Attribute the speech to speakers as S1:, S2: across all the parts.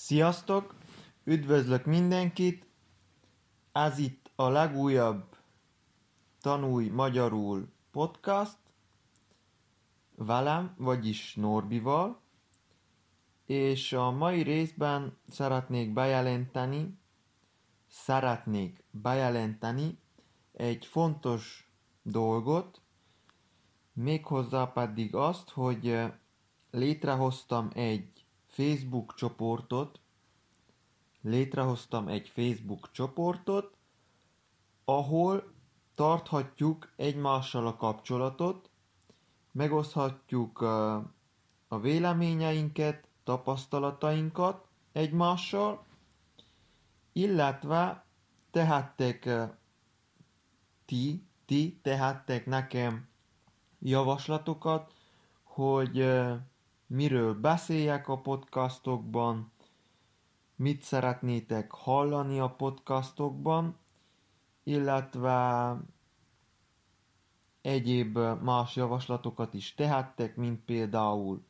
S1: Sziasztok! Üdvözlök mindenkit! Ez itt a legújabb Tanulj Magyarul podcast velem, vagyis Norbival, és a mai részben szeretnék bejelenteni, szeretnék bejelenteni egy fontos dolgot, méghozzá pedig azt, hogy létrehoztam egy Facebook csoportot, létrehoztam egy Facebook csoportot, ahol tarthatjuk egymással a kapcsolatot, megoszthatjuk a véleményeinket, tapasztalatainkat egymással, illetve tehettek ti, ti tehettek nekem javaslatokat, hogy miről beszéljek a podcastokban, mit szeretnétek hallani a podcastokban, illetve egyéb más javaslatokat is tehettek, mint például,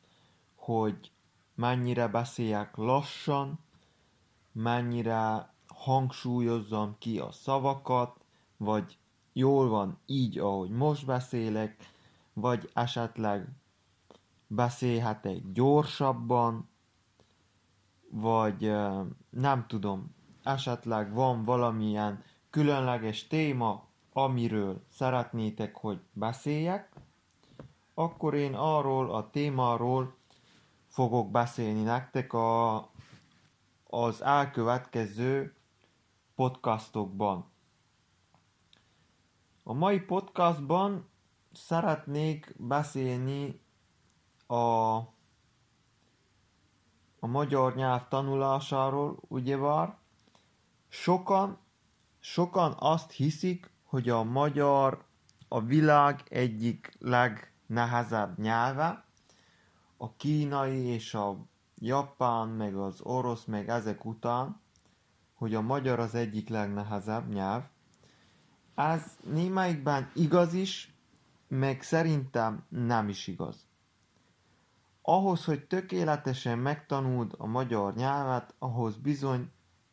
S1: hogy mennyire beszéljek lassan, mennyire hangsúlyozzam ki a szavakat, vagy jól van így, ahogy most beszélek, vagy esetleg beszélhetek gyorsabban, vagy nem tudom, esetleg van valamilyen különleges téma, amiről szeretnétek, hogy beszéljek, akkor én arról a témáról fogok beszélni nektek a, az elkövetkező podcastokban. A mai podcastban szeretnék beszélni a, a magyar nyelv tanulásáról, ugyebár sokan, sokan azt hiszik, hogy a magyar a világ egyik legnehezebb nyelve, a kínai és a japán, meg az orosz, meg ezek után, hogy a magyar az egyik legnehezebb nyelv. Ez némelyikben igaz is, meg szerintem nem is igaz. Ahhoz, hogy tökéletesen megtanuld a magyar nyelvet, ahhoz bizony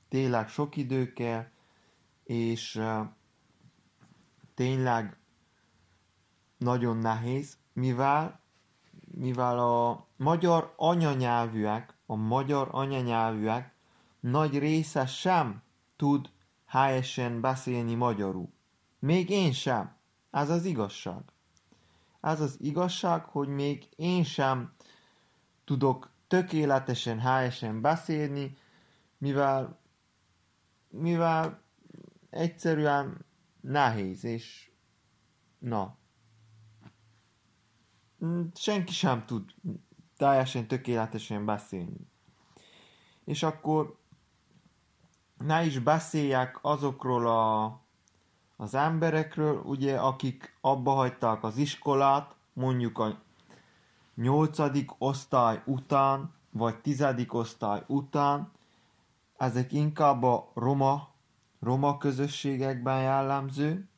S1: tényleg sok idő kell, és tényleg nagyon nehéz, mivel, mivel a magyar anyanyelvűek, a magyar anyanyelvűek nagy része sem tud helyesen beszélni magyarul. Még én sem. Ez az igazság. Ez az igazság, hogy még én sem tudok tökéletesen, helyesen beszélni, mivel, mivel egyszerűen nehéz, és na, senki sem tud teljesen tökéletesen beszélni. És akkor ne is beszéljek azokról a, az emberekről, ugye, akik abba hagyták az iskolát, mondjuk a nyolcadik osztály után, vagy tizedik osztály után, ezek inkább a roma, roma közösségekben jellemző,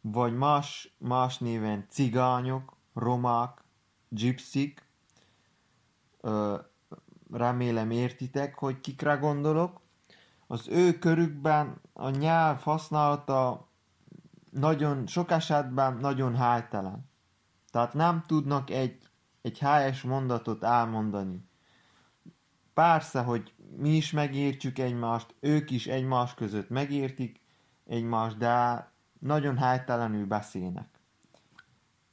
S1: vagy más, más néven cigányok, romák, gypsik, remélem értitek, hogy kikre gondolok. Az ő körükben a nyelv használata nagyon, sok esetben nagyon hájtelen. Tehát nem tudnak egy egy helyes mondatot elmondani. Persze, hogy mi is megértjük egymást, ők is egymás között megértik egymást, de nagyon helytelenül beszélnek.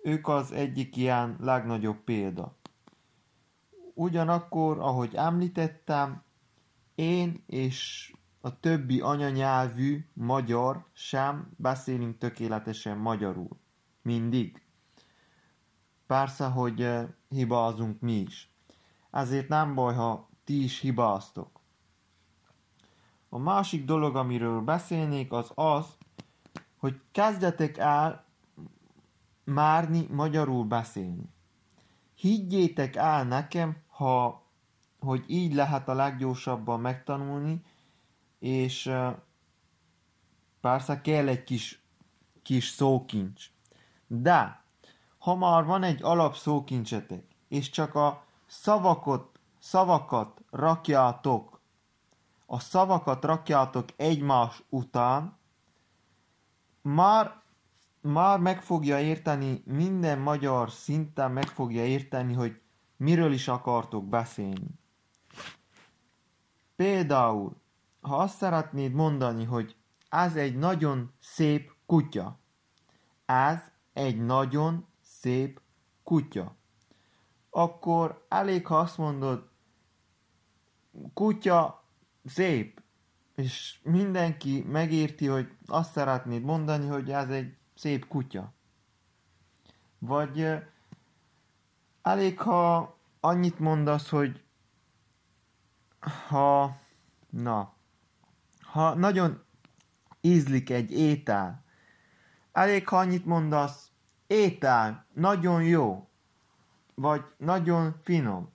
S1: Ők az egyik ilyen legnagyobb példa. Ugyanakkor, ahogy említettem, én és a többi anyanyelvű magyar sem beszélünk tökéletesen magyarul. Mindig. Persze, hogy hibázunk mi is. Ezért nem baj, ha ti is hibáztok. A másik dolog, amiről beszélnék, az az, hogy kezdetek el márni magyarul beszélni. Higgyétek el nekem, ha, hogy így lehet a leggyorsabban megtanulni, és persze kell egy kis, kis szókincs. De ha már van egy alapszókincsetek, és csak a szavakat szavakat rakjátok, a szavakat rakjátok egymás után, már, már meg fogja érteni, minden magyar szinten meg fogja érteni, hogy miről is akartok beszélni. Például, ha azt szeretnéd mondani, hogy ez egy nagyon szép kutya, ez egy nagyon szép kutya, akkor elég, ha azt mondod, kutya szép, és mindenki megérti, hogy azt szeretnéd mondani, hogy ez egy szép kutya. Vagy elég, ha annyit mondasz, hogy ha, na, ha nagyon ízlik egy étel, elég, ha annyit mondasz, étel, nagyon jó, vagy nagyon finom,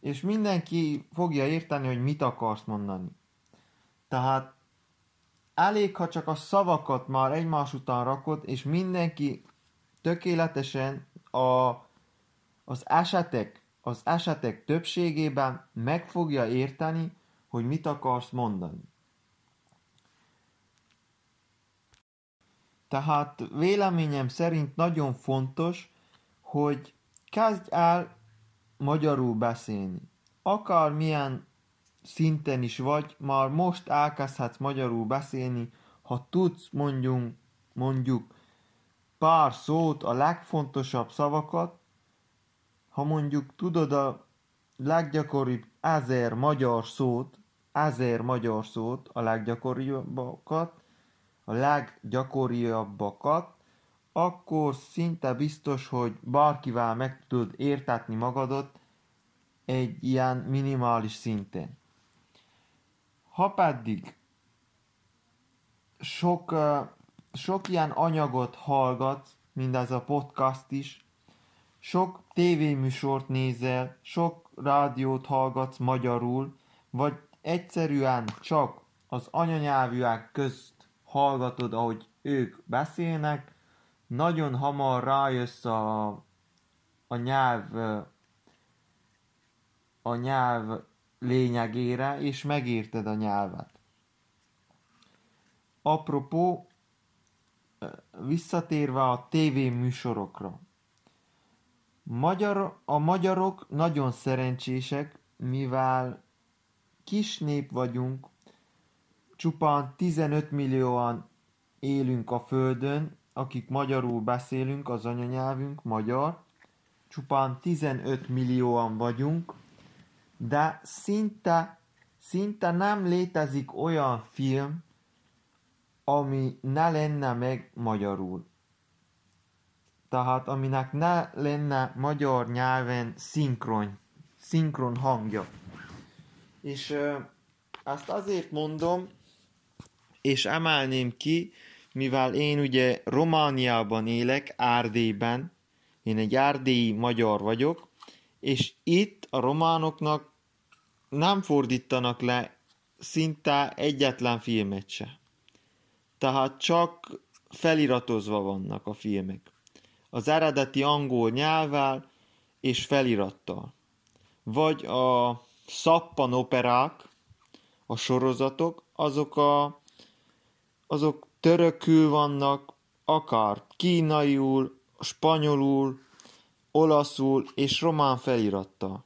S1: és mindenki fogja érteni, hogy mit akarsz mondani. Tehát elég, ha csak a szavakat már egymás után rakod, és mindenki tökéletesen a, az esetek, az esetek többségében meg fogja érteni, hogy mit akarsz mondani. Tehát véleményem szerint nagyon fontos, hogy kezdj el magyarul beszélni. Akármilyen szinten is vagy, már most elkezdhetsz magyarul beszélni, ha tudsz mondjunk, mondjuk pár szót, a legfontosabb szavakat, ha mondjuk tudod a leggyakoribb ezer magyar szót, ezer magyar szót, a leggyakoribbakat, a leggyakoriabbakat, akkor szinte biztos, hogy bárkivel meg tudod értetni magadat egy ilyen minimális szinten. Ha pedig sok, sok ilyen anyagot hallgat, mint ez a podcast is, sok tévéműsort nézel, sok rádiót hallgatsz magyarul, vagy egyszerűen csak az anyanyelvűek közt hallgatod, ahogy ők beszélnek, nagyon hamar rájössz a, a nyelv a nyelv lényegére, és megérted a nyelvet. Apropó, visszatérve a tévéműsorokra. Magyar, a magyarok nagyon szerencsések, mivel kis nép vagyunk, csupán 15 millióan élünk a Földön, akik magyarul beszélünk, az anyanyelvünk magyar, csupán 15 millióan vagyunk, de szinte, szinte nem létezik olyan film, ami ne lenne meg magyarul. Tehát aminek ne lenne magyar nyelven szinkron, szinkron hangja. És ezt azért mondom, és emelném ki, mivel én ugye Romániában élek, Árdélyben, én egy árdélyi magyar vagyok, és itt a románoknak nem fordítanak le szinte egyetlen filmet se. Tehát csak feliratozva vannak a filmek. Az eredeti angol nyelvvel és felirattal. Vagy a szappan operák, a sorozatok, azok, a, azok törökül vannak, akár kínaiul, spanyolul, olaszul és román felirattal.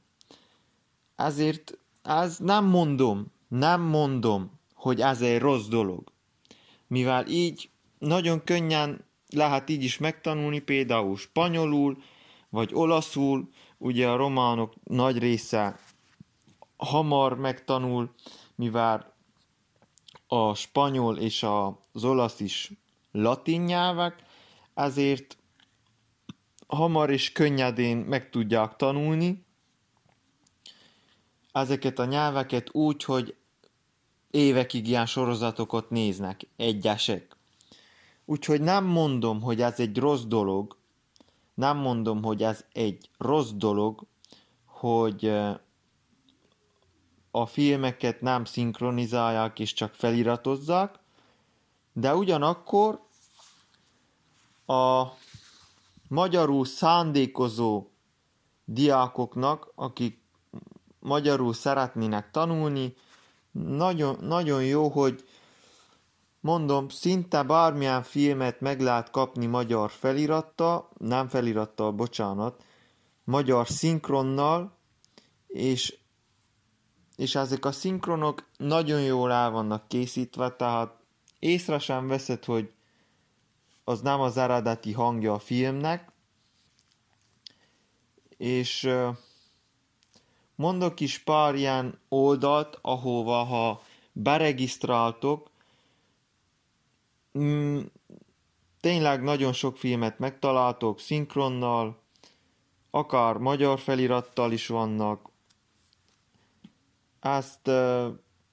S1: Ezért ez nem mondom, nem mondom, hogy ez egy rossz dolog. Mivel így nagyon könnyen lehet így is megtanulni, például spanyolul, vagy olaszul, ugye a románok nagy része hamar megtanul, mivel a spanyol és az olasz is latin nyelvek, ezért hamar és könnyedén meg tudják tanulni, ezeket a nyelveket úgy, hogy évekig ilyen sorozatokat néznek egyesek. Úgyhogy nem mondom, hogy ez egy rossz dolog, nem mondom, hogy ez egy rossz dolog, hogy a filmeket nem szinkronizálják és csak feliratozzák, de ugyanakkor a magyarul szándékozó diákoknak, akik magyarul szeretnének tanulni, nagyon, nagyon jó, hogy mondom, szinte bármilyen filmet meg lehet kapni magyar felirattal, nem felirattal, bocsánat, magyar szinkronnal, és, és ezek a szinkronok nagyon jól el vannak készítve, tehát észre sem veszed, hogy az nem az eredeti hangja a filmnek, és mondok is pár ilyen oldalt, ahova ha beregisztráltok, mm, tényleg nagyon sok filmet megtaláltok szinkronnal, akár magyar felirattal is vannak, azt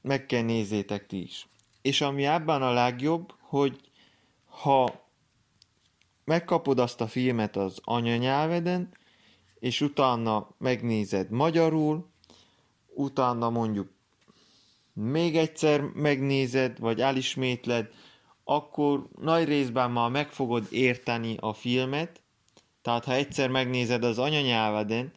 S1: meg kell nézzétek ti is. És ami ebben a legjobb, hogy ha megkapod azt a filmet az anyanyelveden, és utána megnézed magyarul, utána mondjuk még egyszer megnézed, vagy elismétled, akkor nagy részben már meg fogod érteni a filmet, tehát ha egyszer megnézed az anyanyelveden,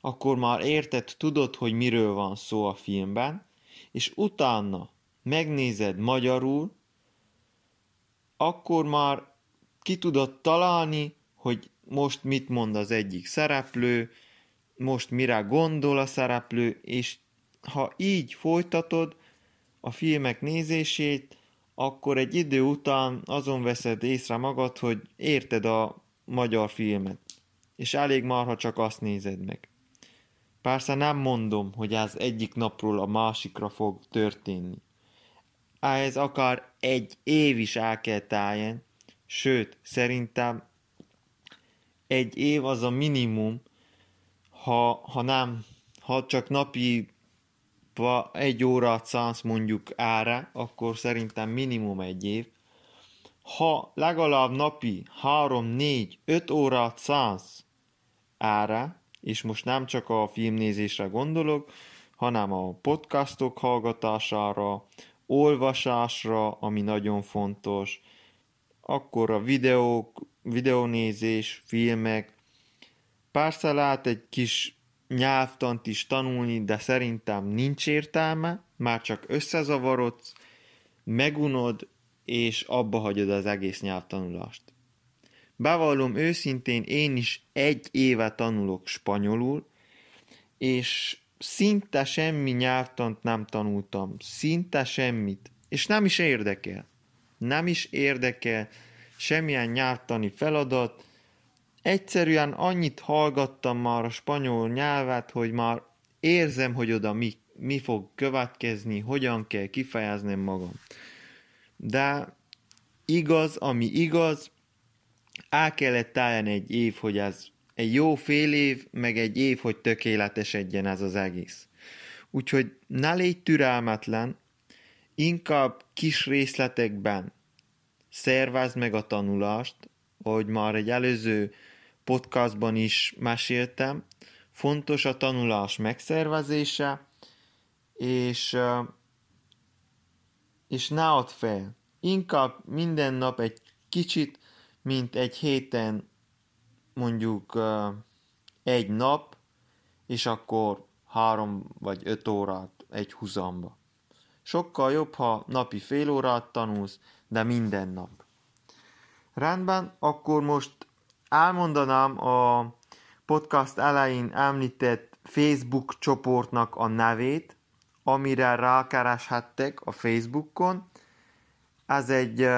S1: akkor már érted, tudod, hogy miről van szó a filmben, és utána megnézed magyarul, akkor már ki tudod találni, hogy most mit mond az egyik szereplő, most mire gondol a szereplő, és ha így folytatod a filmek nézését, akkor egy idő után azon veszed észre magad, hogy érted a magyar filmet, és elég már, ha csak azt nézed meg. Persze nem mondom, hogy ez egyik napról a másikra fog történni. Ehhez akár egy év is el kell tájén, sőt, szerintem egy év az a minimum, ha, ha nem, ha csak napi egy órát szánsz mondjuk ára, akkor szerintem minimum egy év. Ha legalább napi 3, 4, 5 órát szánsz ára, és most nem csak a filmnézésre gondolok, hanem a podcastok hallgatására, olvasásra, ami nagyon fontos, akkor a videók, videónézés, filmek, persze lehet egy kis nyelvtant is tanulni, de szerintem nincs értelme, már csak összezavarodsz, megunod, és abba hagyod az egész nyelvtanulást. Bevallom őszintén, én is egy éve tanulok spanyolul, és szinte semmi nyelvtant nem tanultam, szinte semmit, és nem is érdekel. Nem is érdekel semmilyen nyelvtani feladat, egyszerűen annyit hallgattam már a spanyol nyelvet, hogy már érzem, hogy oda mi, mi fog következni, hogyan kell kifejeznem magam. De igaz, ami igaz, el kellett álljon egy év, hogy ez egy jó fél év, meg egy év, hogy tökéletesedjen ez az egész. Úgyhogy ne légy türelmetlen, inkább kis részletekben szervezd meg a tanulást, ahogy már egy előző podcastban is meséltem, fontos a tanulás megszervezése, és, és ne add fel. Inkább minden nap egy kicsit mint egy héten mondjuk egy nap, és akkor három vagy öt órát egy huzamba. Sokkal jobb, ha napi fél órát tanulsz, de minden nap. Rendben, akkor most elmondanám a podcast elején említett Facebook csoportnak a nevét, amire rákereshettek a Facebookon. Ez egy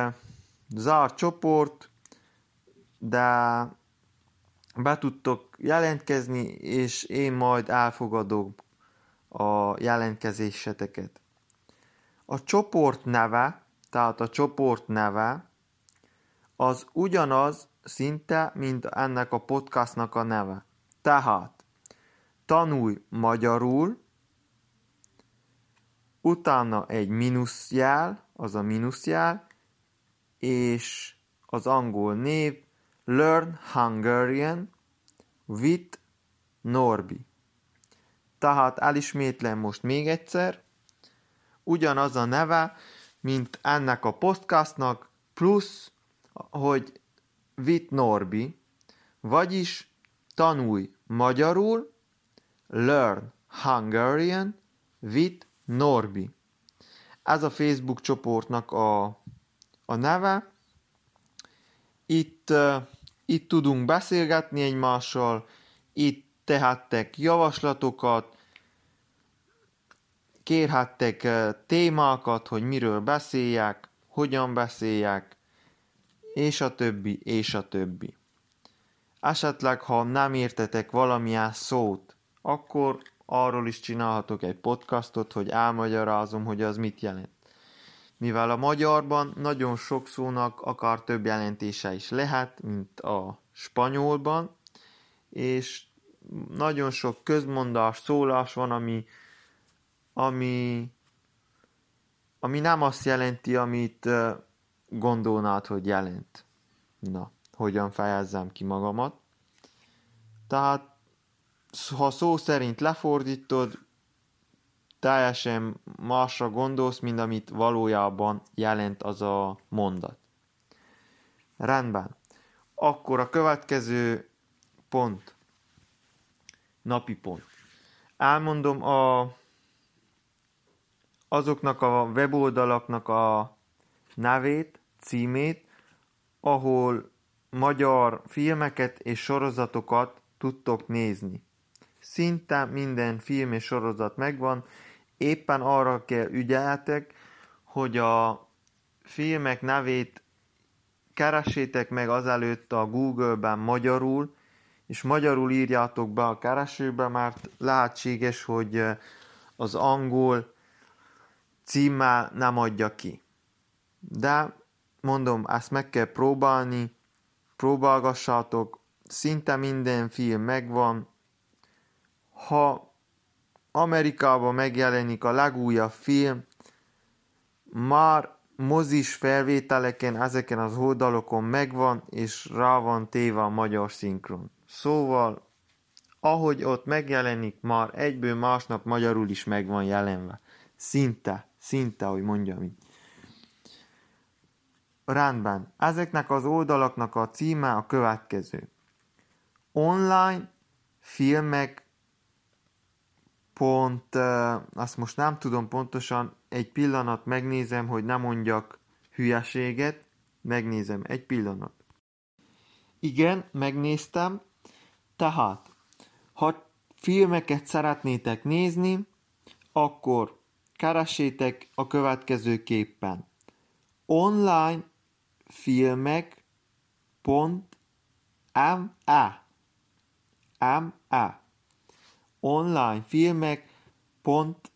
S1: zárt csoport, de be tudtok jelentkezni, és én majd elfogadom a jelentkezéseteket. A csoport neve, tehát a csoport neve, az ugyanaz szinte, mint ennek a podcastnak a neve. Tehát tanulj magyarul, utána egy mínuszjel, az a mínuszjel, és az angol név Learn Hungarian with Norbi. Tehát elismétlem most még egyszer, ugyanaz a neve, mint ennek a podcastnak, plusz, hogy with Norbi, vagyis tanulj magyarul, learn Hungarian with Norbi. Ez a Facebook csoportnak a, a neve. Itt, uh, itt tudunk beszélgetni egymással, itt tehettek javaslatokat, kérhettek témákat, hogy miről beszéljek, hogyan beszéljek, és a többi, és a többi. Esetleg, ha nem értetek valamilyen szót, akkor arról is csinálhatok egy podcastot, hogy elmagyarázom, hogy az mit jelent. Mivel a magyarban nagyon sok szónak akár több jelentése is lehet, mint a spanyolban, és nagyon sok közmondás, szólás van, ami, ami, ami nem azt jelenti, amit gondolnád, hogy jelent. Na, hogyan fejezzem ki magamat. Tehát, ha szó szerint lefordítod, teljesen másra gondolsz, mint amit valójában jelent az a mondat. Rendben. Akkor a következő pont. Napi pont. Elmondom a, azoknak a weboldalaknak a nevét, címét, ahol magyar filmeket és sorozatokat tudtok nézni. Szinte minden film és sorozat megvan, éppen arra kell ügyeltek, hogy a filmek nevét keressétek meg azelőtt a Google-ben magyarul, és magyarul írjátok be a keresőbe, mert lehetséges, hogy az angol címmel nem adja ki. De mondom, ezt meg kell próbálni, próbálgassátok, szinte minden film megvan. Ha Amerikában megjelenik a legújabb film, már mozis felvételeken ezeken az oldalokon megvan, és rá van téve a magyar szinkron. Szóval, ahogy ott megjelenik, már egyből másnap magyarul is meg van jelenve. Szinte, szinte, hogy mondjam így. Rendben. Ezeknek az oldalaknak a címe a következő. Online filmek pont, azt most nem tudom pontosan, egy pillanat megnézem, hogy nem mondjak hülyeséget, megnézem, egy pillanat. Igen, megnéztem, tehát, ha filmeket szeretnétek nézni, akkor keressétek a következőképpen. Online filmek pont me me online filmek pont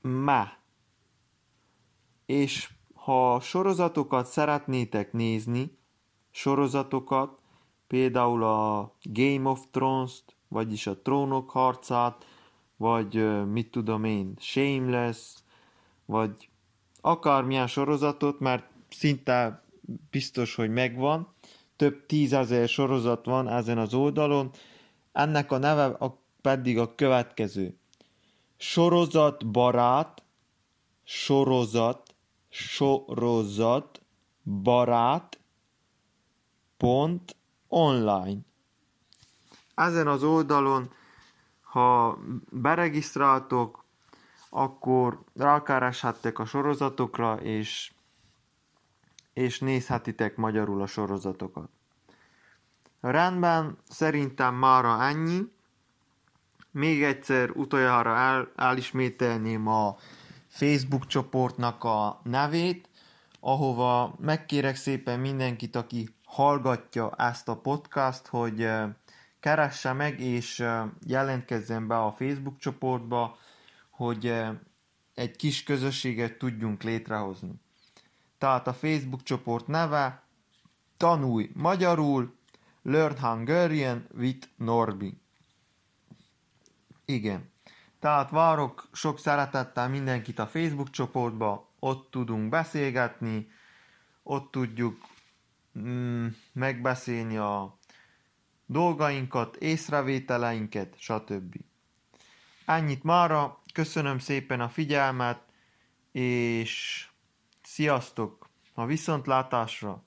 S1: me és ha sorozatokat szeretnétek nézni, sorozatokat, például a Game of Thrones-t, vagyis a Trónok harcát, vagy mit tudom én, Shameless, vagy akármilyen sorozatot, mert szinte biztos, hogy megvan. Több tízezer sorozat van ezen az oldalon. Ennek a neve a, pedig a következő. Sorozat barát, sorozat, sorozat, barát, pont, online. Ezen az oldalon, ha beregisztráltok, akkor rákereshettek a sorozatokra, és, és nézhetitek magyarul a sorozatokat. Rendben, szerintem mára ennyi. Még egyszer utoljára el, elismételném a Facebook csoportnak a nevét, ahova megkérek szépen mindenkit, aki hallgatja ezt a podcast, hogy keresse meg és jelentkezzen be a Facebook csoportba, hogy egy kis közösséget tudjunk létrehozni. Tehát a Facebook csoport neve Tanulj magyarul, Learn Hungarian with Norbi. Igen. Tehát várok sok szeretettel mindenkit a Facebook csoportba, ott tudunk beszélgetni, ott tudjuk mm, megbeszélni a dolgainkat, észrevételeinket, stb. Ennyit mára, köszönöm szépen a figyelmet, és sziasztok! A viszontlátásra!